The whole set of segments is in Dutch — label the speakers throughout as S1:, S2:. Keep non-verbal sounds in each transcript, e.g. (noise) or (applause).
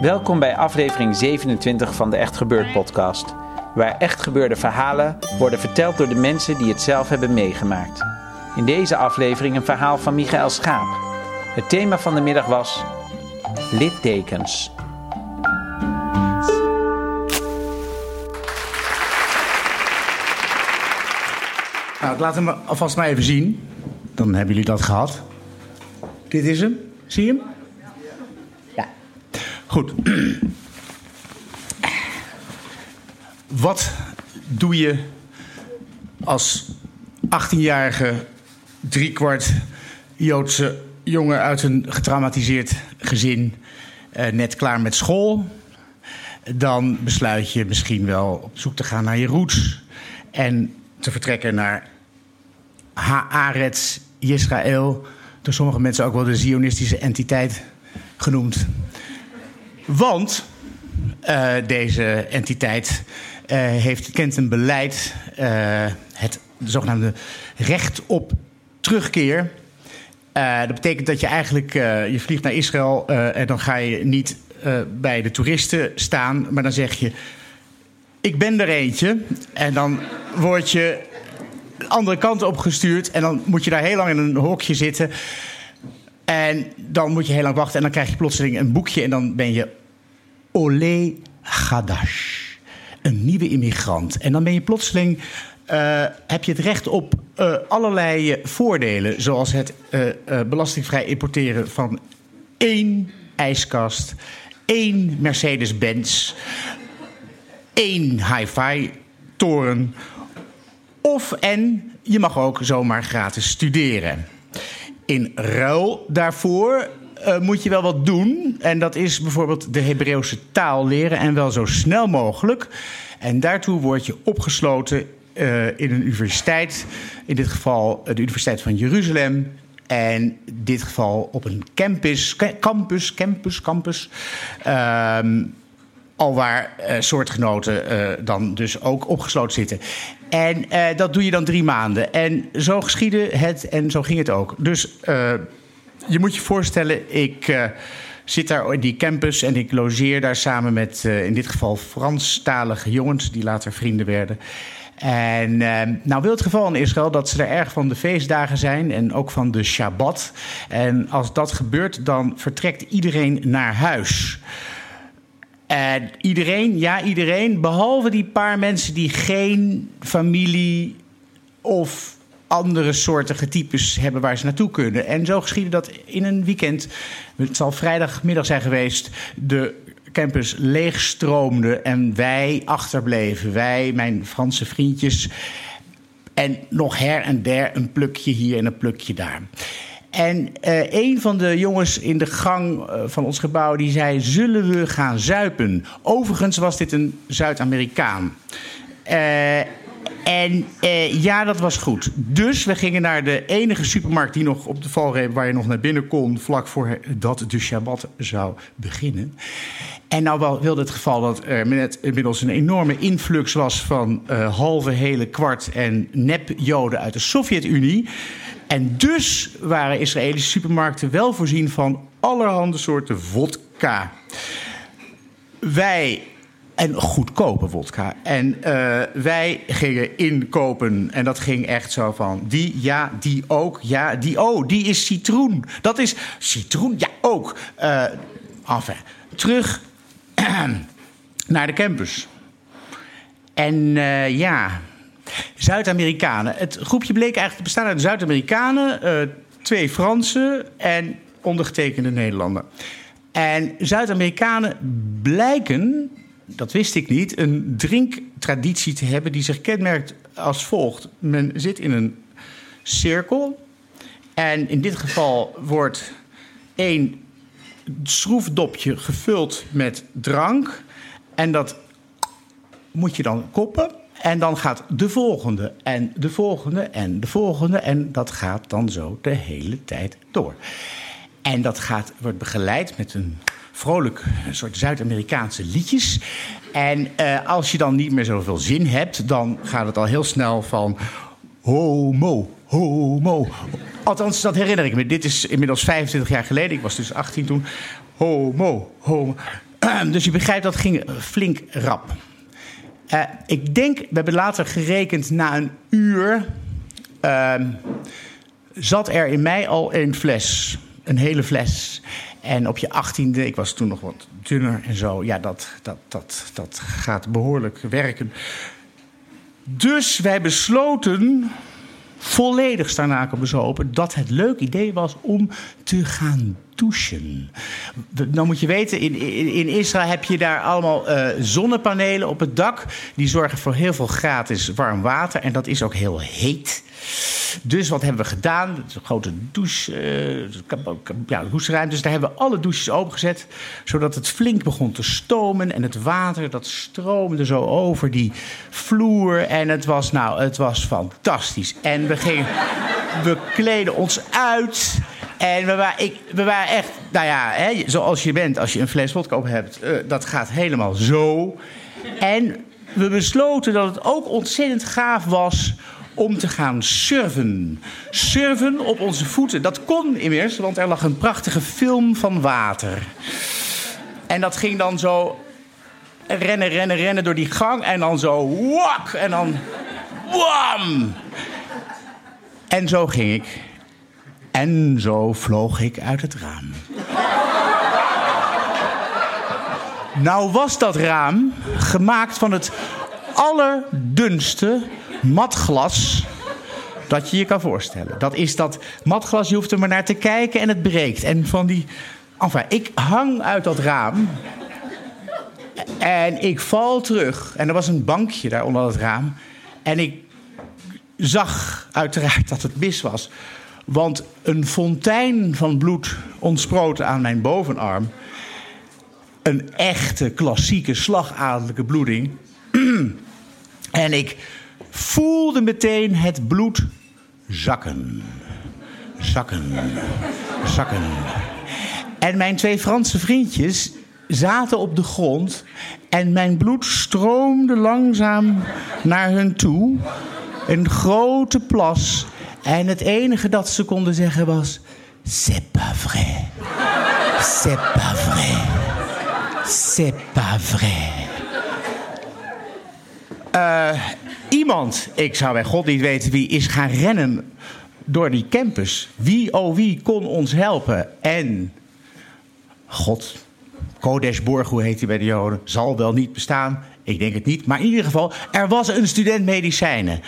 S1: Welkom bij aflevering 27 van de Echt Gebeurd podcast. Waar echt gebeurde verhalen worden verteld door de mensen die het zelf hebben meegemaakt. In deze aflevering een verhaal van Michael Schaap. Het thema van de middag was littekens.
S2: Nou, laat hem alvast maar even zien. Dan hebben jullie dat gehad. Dit is hem. Zie je hem? Goed. Wat doe je als 18-jarige, driekwart Joodse jongen uit een getraumatiseerd gezin, eh, net klaar met school? Dan besluit je misschien wel op zoek te gaan naar je roots en te vertrekken naar Haaretz Israël, door sommige mensen ook wel de Zionistische entiteit genoemd. Want uh, deze entiteit uh, heeft, kent een beleid, uh, het zogenaamde recht op terugkeer. dat betekent dat je eigenlijk, je vliegt naar Israël en dan ga je niet bij de toeristen staan, maar dan zeg je, ik ben er eentje. En dan word je de andere kant op gestuurd en dan moet je daar heel lang in een hokje zitten. En dan moet je heel lang wachten en dan krijg je plotseling een boekje en dan ben je Olé Hadash. Een nieuwe immigrant. En dan ben je plotseling. Uh, heb je het recht op uh, allerlei voordelen, zoals het belastingvrij importeren van één ijskast, één Mercedes-Benz, één hi-fi toren. Of en je mag ook zomaar gratis studeren. In ruil daarvoor uh, moet je wel wat doen. En dat is bijvoorbeeld de Hebreeuwse taal leren en wel zo snel mogelijk. En daartoe word je opgesloten uh, in een universiteit. In dit geval de Universiteit van Jeruzalem. En in dit geval op een campus, campus, campus, campus. Uh, al waar soortgenoten dan dus ook opgesloten zitten. En dat doe je dan drie maanden. En zo geschiedde het en zo ging het ook. Dus je moet je voorstellen, ik zit daar in die campus en ik logeer daar samen met in dit geval Franstalige jongens die later vrienden werden. En nou wil het geval in Israël dat ze er erg van de feestdagen zijn en ook van de Shabbat. En als dat gebeurt, dan vertrekt iedereen naar huis. En iedereen, ja, iedereen, behalve die paar mensen die geen familie of andere soorten types hebben waar ze naartoe kunnen. En zo geschiedde dat in een weekend, het zal vrijdagmiddag zijn geweest, de campus leegstroomde en wij achterbleven. Wij, mijn Franse vriendjes. En nog her en der een plukje hier en een plukje daar. En uh, een van de jongens in de gang uh, van ons gebouw die zei: Zullen we gaan zuipen? Overigens was dit een Zuid-Amerikaan. Uh, en ja, dat was goed. Dus we gingen naar de enige supermarkt die nog op de valreep waar je nog naar binnen kon, vlak voordat de Shabbat zou beginnen. En nou wel wilde het geval dat er net inmiddels een enorme influx was van halve, hele, kwart en nep-Joden uit de Sovjet-Unie. En dus waren Israëlische supermarkten wel voorzien van allerhande soorten vodka. Wij en goedkope vodka. En uh, wij gingen inkopen. En dat ging echt zo van. Die, ja, die ook. Ja, die, oh, die is citroen. Dat is citroen, ja, ook. Uh, enfin, terug (clears throat) naar de campus. En uh, ja, Zuid-Amerikanen. Het groepje bleek eigenlijk te bestaan uit Zuid-Amerikanen. Twee Fransen en ondergetekende Nederlander. En Zuid-Amerikanen blijken, dat wist ik niet, een drinktraditie te hebben die zich kenmerkt als volgt. Men zit in een cirkel en in dit geval wordt één schroefdopje gevuld met drank. En dat moet je dan koppen. En dan gaat de volgende en de volgende en de volgende. En dat gaat dan zo de hele tijd door. En dat gaat, wordt begeleid met een vrolijk soort Zuid-Amerikaanse liedjes. En uh, als je dan niet meer zoveel zin hebt, dan gaat het al heel snel van homo, homo. Althans, dat herinner ik me. Dit is inmiddels 25 jaar geleden. Ik was dus 18 toen. Homo, homo. (clears throat) Dus je begrijpt, dat ging flink rap. Uh, ik denk, we hebben later gerekend, na een uur uh, zat er in mij al een fles. Een hele fles. En op je achttiende, ik was toen nog wat dunner en zo, ja, dat, dat, dat, dat gaat behoorlijk werken. Dus wij besloten, volledig starnaken bezopen, dat het leuk idee was om te gaan douchen. Nou moet je weten, in, in, Israël heb je daar allemaal uh, zonnepanelen op het dak. Die zorgen voor heel veel gratis warm water. En dat is ook heel heet. Dus wat hebben we gedaan? Een grote douche, uh, ja. Dus daar hebben we alle douches opengezet. Zodat het flink begon te stomen. En het water dat stroomde zo over die vloer. En het was, nou, het was fantastisch. En we gingen, we kleden ons uit. En we waren, ik, we waren echt, nou ja, hè, zoals je bent als je een fles vodka op hebt. Uh, dat gaat helemaal zo. En we besloten dat het ook ontzettend gaaf was om te gaan surfen. Surfen op onze voeten. Dat kon immers, want er lag een prachtige film van water. En dat ging dan zo rennen, rennen, rennen door die gang. En dan zo wak. En dan wam. En zo ging ik. En zo vloog ik uit het raam. nou was dat raam gemaakt van het allerdunste matglas dat je je kan voorstellen. Dat is dat matglas, je hoeft er maar naar te kijken en het breekt. En van die... Enfin, ik hang uit dat raam. En ik val terug. En er was een bankje daar onder het raam. En ik zag uiteraard dat het mis was. Want een fontein van bloed ontsproot aan mijn bovenarm. Een echte klassieke slagadelijke bloeding. (clears throat) en ik voelde meteen het bloed zakken. Zakken. Zakken. En mijn twee Franse vriendjes zaten op de grond. En mijn bloed stroomde langzaam naar hun toe. Een grote plas. En het enige dat ze konden zeggen was: C'est pas vrai. C'est pas vrai. C'est pas vrai. Uh, iemand, ik zou bij God niet weten wie, is gaan rennen door die campus. Wie, oh wie, kon ons helpen? En God, Kodesh hoe heet hij bij de Joden, zal wel niet bestaan. Ik denk het niet. Maar in ieder geval, er was een student medicijnen.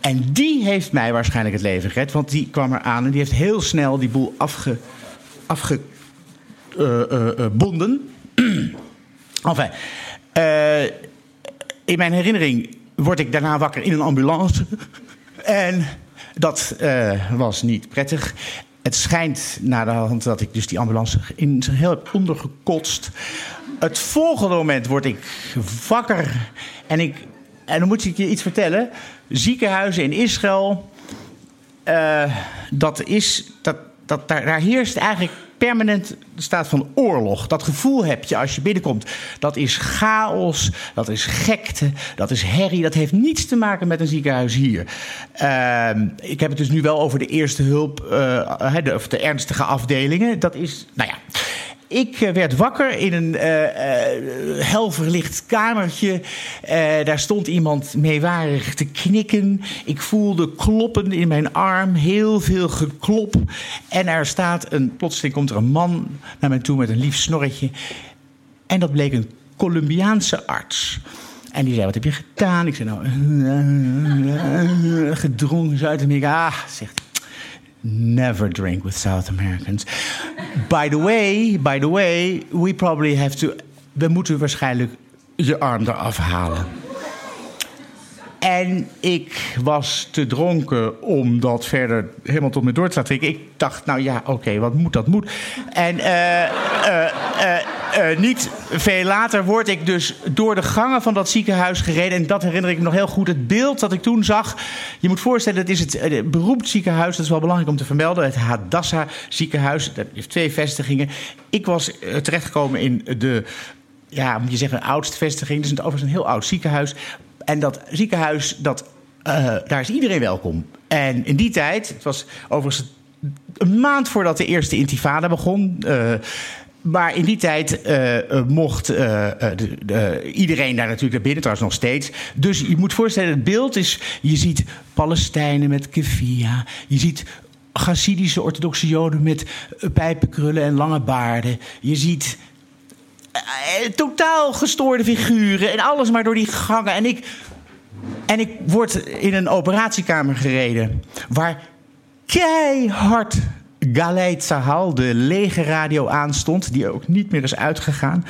S2: En die heeft mij waarschijnlijk het leven gered. Want die kwam er aan en die heeft heel snel die boel afge, afgebonden. Uh, uh, uh, enfin, in mijn herinnering word ik daarna wakker in een ambulance. en dat was niet prettig. Het schijnt na de hand dat ik dus die ambulance in zijn heel heb ondergekotst. Het volgende moment word ik wakker en ik en dan moet ik je iets vertellen. Ziekenhuizen in Israël, uh, dat is, dat, dat, daar, daar heerst eigenlijk permanent staat van oorlog. Dat gevoel heb je als je binnenkomt. Dat is chaos, dat is gekte, dat is herrie. Dat heeft niets te maken met een ziekenhuis hier. Uh, ik heb het dus nu wel over de eerste hulp, uh, de, of de ernstige afdelingen. Dat is, nou ja. Ik werd wakker in een uh, uh, helverlicht kamertje. Daar stond iemand meewarig te knikken. Ik voelde kloppen in mijn arm, heel veel geklop. En er staat een, plotseling komt er een man naar mij toe met een lief snorretje. En dat bleek een Colombiaanse arts. En die zei, wat heb je gedaan? Ik zei, nou, gedronken Zuid-Amerika. Ah, zegt never drink with South Americans. By the way, by the way, we probably have to. We moeten waarschijnlijk je arm eraf halen. En ik was te dronken om dat verder helemaal tot me door te laten. Ik dacht, nou ja, oké, wat moet, dat moet. En eh, eh, eh, niet veel later word ik dus door de gangen van dat ziekenhuis gereden. En dat herinner ik me nog heel goed. Het beeld dat ik toen zag. Je moet voorstellen, het is het beroemd ziekenhuis. Dat is wel belangrijk om te vermelden. Het Hadassa ziekenhuis. Dat heeft twee vestigingen. Ik was terechtgekomen in de ja, moet je zeggen, oudste vestiging. Het is overigens een heel oud ziekenhuis. En dat ziekenhuis, dat, daar is iedereen welkom. En in die tijd, het was overigens een maand voordat de eerste intifada begon. Maar in die tijd uh, mocht uh, de, de, iedereen daar natuurlijk naar binnen, trouwens nog steeds. Dus je moet voorstellen, het beeld is... je ziet Palestijnen met kefia. Je ziet Hasidische orthodoxe joden met pijpenkrullen en lange baarden. Je ziet totaal gestoorde figuren en alles maar door die gangen. En ik, en ik word in een operatiekamer gereden waar keihard Galeit Sahal, de lege radio, aanstond, die ook niet meer is uitgegaan.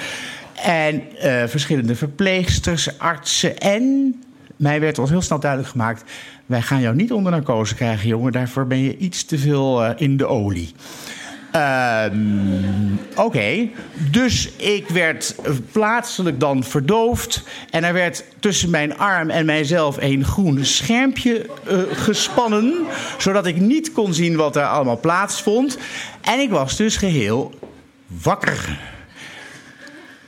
S2: En uh, verschillende verpleegsters, artsen en mij werd al heel snel duidelijk gemaakt: wij gaan jou niet onder narcose krijgen, jongen. Daarvoor ben je iets te veel uh, in de olie. Um, Oké, dus ik werd plaatselijk dan verdoofd. En er werd tussen mijn arm en mijzelf een groen schermpje uh, gespannen. Zodat ik niet kon zien wat er allemaal plaatsvond. En ik was dus geheel wakker.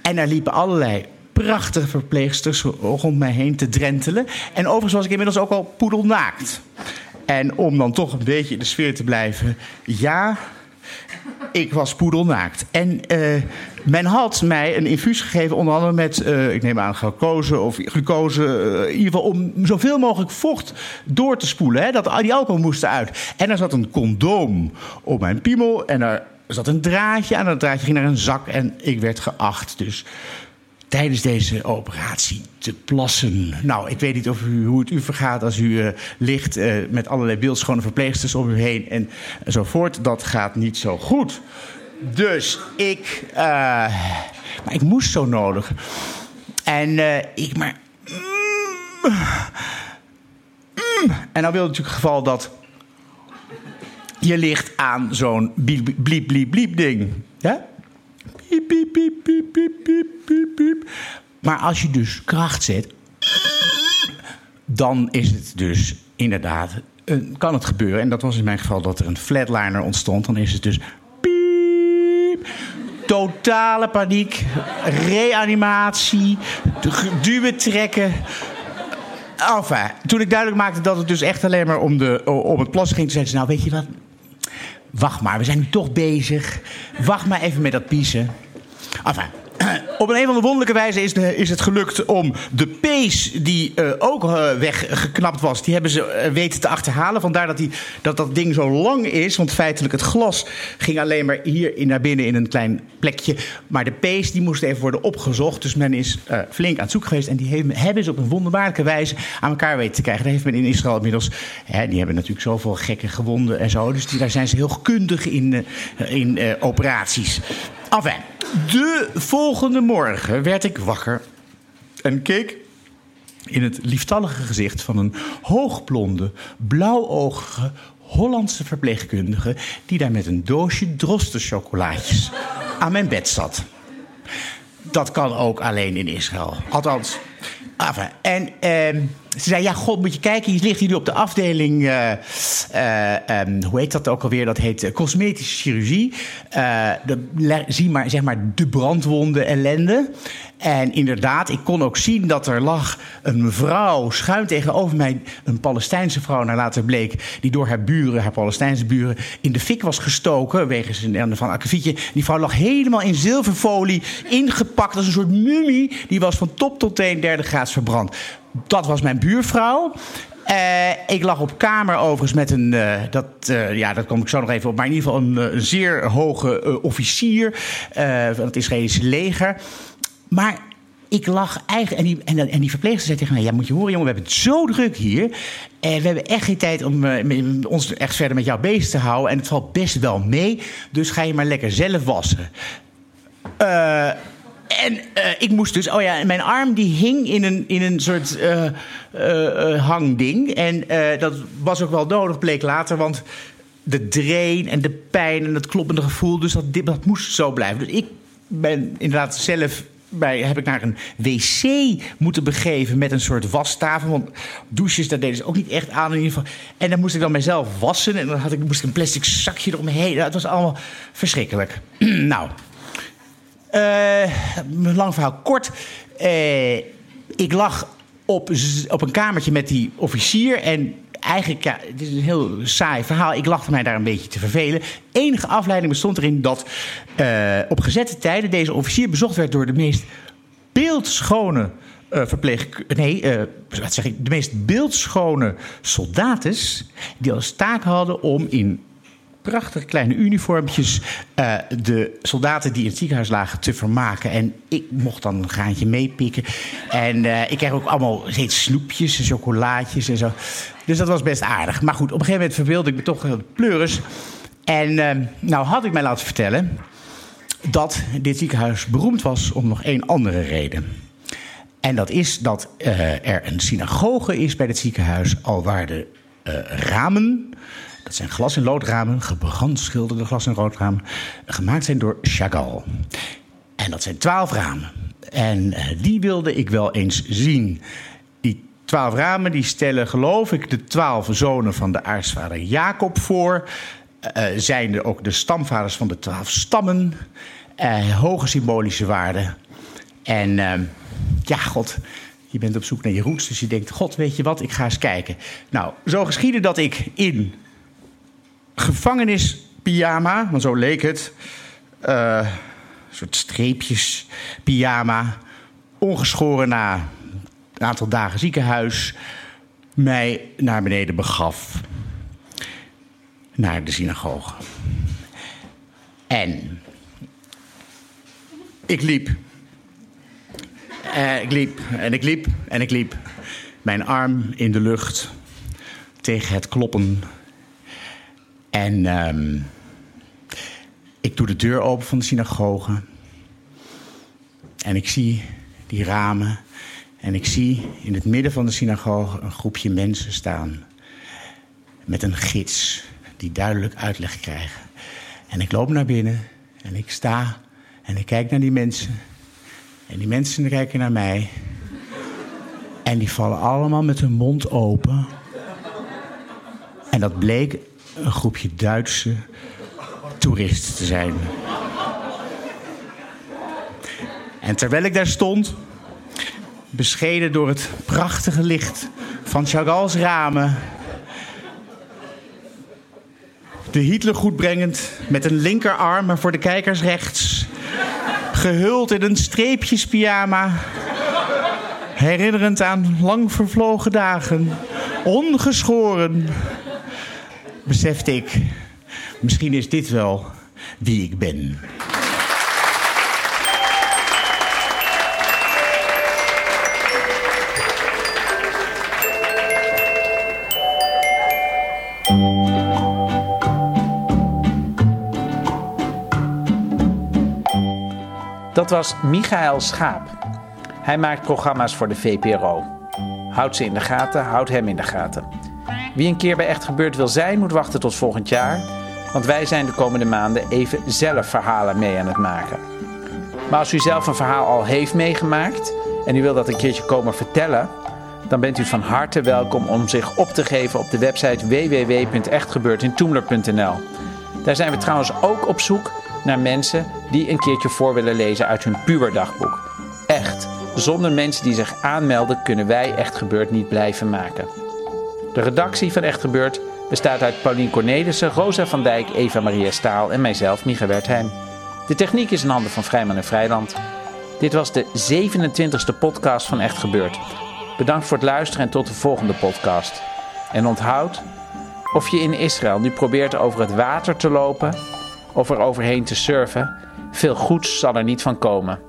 S2: En er liepen allerlei prachtige verpleegsters rond mij heen te drentelen. En overigens was ik inmiddels ook al poedelnaakt. En om dan toch een beetje in de sfeer te blijven. Ja, ik was poedelnaakt. En uh, men had mij een infuus gegeven, onder andere met, uh, ik neem aan, glucose of glucose. Uh, in ieder geval om zoveel mogelijk vocht door te spoelen. Hè, dat die alcohol moest eruit. En er zat een condoom op mijn piemel. En er zat een draadje aan. Dat draadje ging naar een zak. En ik werd geacht. Dus tijdens deze operatie te plassen. Nou, ik weet niet of u, hoe het u vergaat als u uh, ligt uh, met allerlei beeldschone verpleegsters om u heen en zo voort. Dat gaat niet zo goed. Dus ik. Uh, maar ik moest zo nodig. En ik maar. Mm, mm, en dan wil het natuurlijk geval dat. Je ligt aan zo'n bliep, bliep, bliep, bliep ding. Ja? Piep, piep, piep, piep, piep, piep. Maar als je dus kracht zet, dan is het dus inderdaad, kan het gebeuren. En dat was in mijn geval dat er een flatliner ontstond. Dan is het dus piep. Totale paniek, reanimatie, duwen trekken. Enfin, toen ik duidelijk maakte dat het dus echt alleen maar om, de, om het plassen ging, zei ze: Nou, weet je wat? Wacht maar, we zijn nu toch bezig. Wacht maar even met dat piezen. Enfin, op een, een of andere wonderlijke wijze is, de, is het gelukt om de pees die uh, ook uh, weggeknapt was, die hebben ze uh, weten te achterhalen. Vandaar dat, die, dat dat ding zo lang is. Want feitelijk het glas ging alleen maar hier in, naar binnen in een klein plekje. Maar de pees die moest even worden opgezocht. Dus men is flink aan het zoeken geweest. En die hebben, hebben ze op een wonderbaarlijke wijze aan elkaar weten te krijgen. Dat heeft men in Israël inmiddels. Hè, die hebben natuurlijk zoveel gekke gewonden en zo. Dus die, daar zijn ze heel kundig in, in operaties. Enfin, de volgende morgen werd ik wakker en keek in het lieftallige gezicht van een hoogblonde, blauwogige Hollandse verpleegkundige die daar met een doosje drostenchocolaatjes aan mijn bed zat. Dat kan ook alleen in Israël. Althans. Enfin, en eh, ze zei, ja, god, moet je kijken, je ligt hier nu op de afdeling, uh, uh, um, hoe heet dat ook alweer? Dat heet uh, cosmetische chirurgie. De, zie maar, zeg maar, de brandwonden ellende. En inderdaad, ik kon ook zien dat er lag een mevrouw schuin tegenover mij, een Palestijnse vrouw, naar later bleek, die door haar buren, haar Palestijnse buren, in de fik was gestoken, wegens een van akkefietje. Die vrouw lag helemaal in zilverfolie, ingepakt als een soort mummie. Die was van top tot teen derde graads verbrand. Dat was mijn buurvrouw. Uh, ik lag op kamer overigens met een, uh, dat, uh, ja, dat kom ik zo nog even op, maar in ieder geval een, zeer hoge officier van het Israëlische leger. Maar ik lag eigenlijk. En die, en, en die verpleegster zei tegen mij: Ja, moet je horen, jongen, we hebben het zo druk hier. En we hebben echt geen tijd om eh, ons echt verder met jou bezig te houden. En het valt best wel mee. Dus ga je maar lekker zelf wassen. Eh, en eh, ik moest dus, oh ja, mijn arm die hing in een, in een soort eh, eh, hangding. En dat was ook wel nodig, bleek later, want de drain en de pijn en het kloppende gevoel, dus dat, dat moest zo blijven. Dus ik ben inderdaad zelf. Bij, heb ik naar een wc moeten begeven met een soort wastafel. Want douches, daar deden ze ook niet echt aan in ieder geval. En dan moest ik dan mezelf wassen. En dan had ik, moest ik een plastic zakje eromheen. Dat was allemaal verschrikkelijk. (clears throat) nou, lang verhaal kort. Eh, ik lag op, op een kamertje met die officier. En eigenlijk, ja, het is een heel saai verhaal. Ik lag mij daar een beetje te vervelen. Enige afleiding bestond erin dat eh, op gezette tijden deze officier bezocht werd door de meest beeldschone eh verpleeg... Nee, eh, wat zeg ik? De meest beeldschone soldates... die als taak hadden om in prachtige kleine uniformpjes eh, de soldaten die in het ziekenhuis lagen te vermaken. En ik mocht dan een graantje meepikken. En eh, ik kreeg ook allemaal steeds snoepjes en chocolaatjes en zo. Dus dat was best aardig. Maar goed, op een gegeven moment verbeelde ik me toch heel pleuris. En eh, nou had ik mij laten vertellen dat dit ziekenhuis beroemd was om nog één andere reden. En dat is dat eh, er een synagoge is bij het ziekenhuis, al waar de eh, ramen, dat zijn glas- en loodramen, gebrandschilderde glas- en loodramen, gemaakt zijn door Chagall. En dat zijn twaalf ramen. En eh, die wilde ik wel eens zien. Die twaalf ramen die stellen, geloof ik, de twaalf zonen van de aartsvader Jacob voor. Eh zijn er ook de stamvaders van de twaalf stammen. Hoge symbolische waarde. En eh, ja, god, je bent op zoek naar je roots. Dus je denkt, god, weet je wat, ik ga eens kijken. Nou, zo geschiedde dat ik in gevangenispyjama, want zo leek het... eh, een soort streepjes pyjama, ongeschoren na een aantal dagen ziekenhuis, mij naar beneden begaf. Naar de synagoge. En ik liep. Eh, ik liep en ik liep en ik liep. Mijn arm in de lucht tegen het kloppen. En ehm, ik doe de deur open van de synagoge. En ik zie die ramen. En ik zie in het midden van de synagoge een groepje mensen staan. Met een gids die duidelijk uitleg krijgen. En ik loop naar binnen. En ik sta. En ik kijk naar die mensen. En die mensen kijken naar mij. En die vallen allemaal met hun mond open. En dat bleek een groepje Duitse toeristen te zijn. En terwijl ik daar stond, beschenen door het prachtige licht van Chagall's ramen, de Hitler goed brengend met een linkerarm, voor de kijkers rechts, gehuld in een streepjespyjama, herinnerend aan lang vervlogen dagen, ongeschoren, besefte ik, misschien is dit wel wie ik ben.
S1: Dat was Michael Schaap. Hij maakt programma's voor de VPRO. Houd ze in de gaten, houd hem in de gaten. Wie een keer bij Echt Gebeurd wil zijn, moet wachten tot volgend jaar. Want wij zijn de komende maanden even zelf verhalen mee aan het maken. Maar als u zelf een verhaal al heeft meegemaakt en u wil dat een keertje komen vertellen, dan bent u van harte welkom om zich op te geven op de website www.echtgebeurtintoemler.nl. Daar zijn we trouwens ook op zoek naar mensen die een keertje voor willen lezen uit hun puberdagboek. Echt, zonder mensen die zich aanmelden kunnen wij Echt Gebeurd niet blijven maken. De redactie van Echt Gebeurd bestaat uit Paulien Cornelissen, Rosa van Dijk, Eva Maria Staal en mijzelf, Micha Wertheim. De techniek is in handen van Vrijman en Vrijland. Dit was de 27e podcast van Echt Gebeurd. Bedankt voor het luisteren en tot de volgende podcast. En onthoud, of je in Israël nu probeert over het water te lopen of er overheen te surfen, veel goeds zal er niet van komen.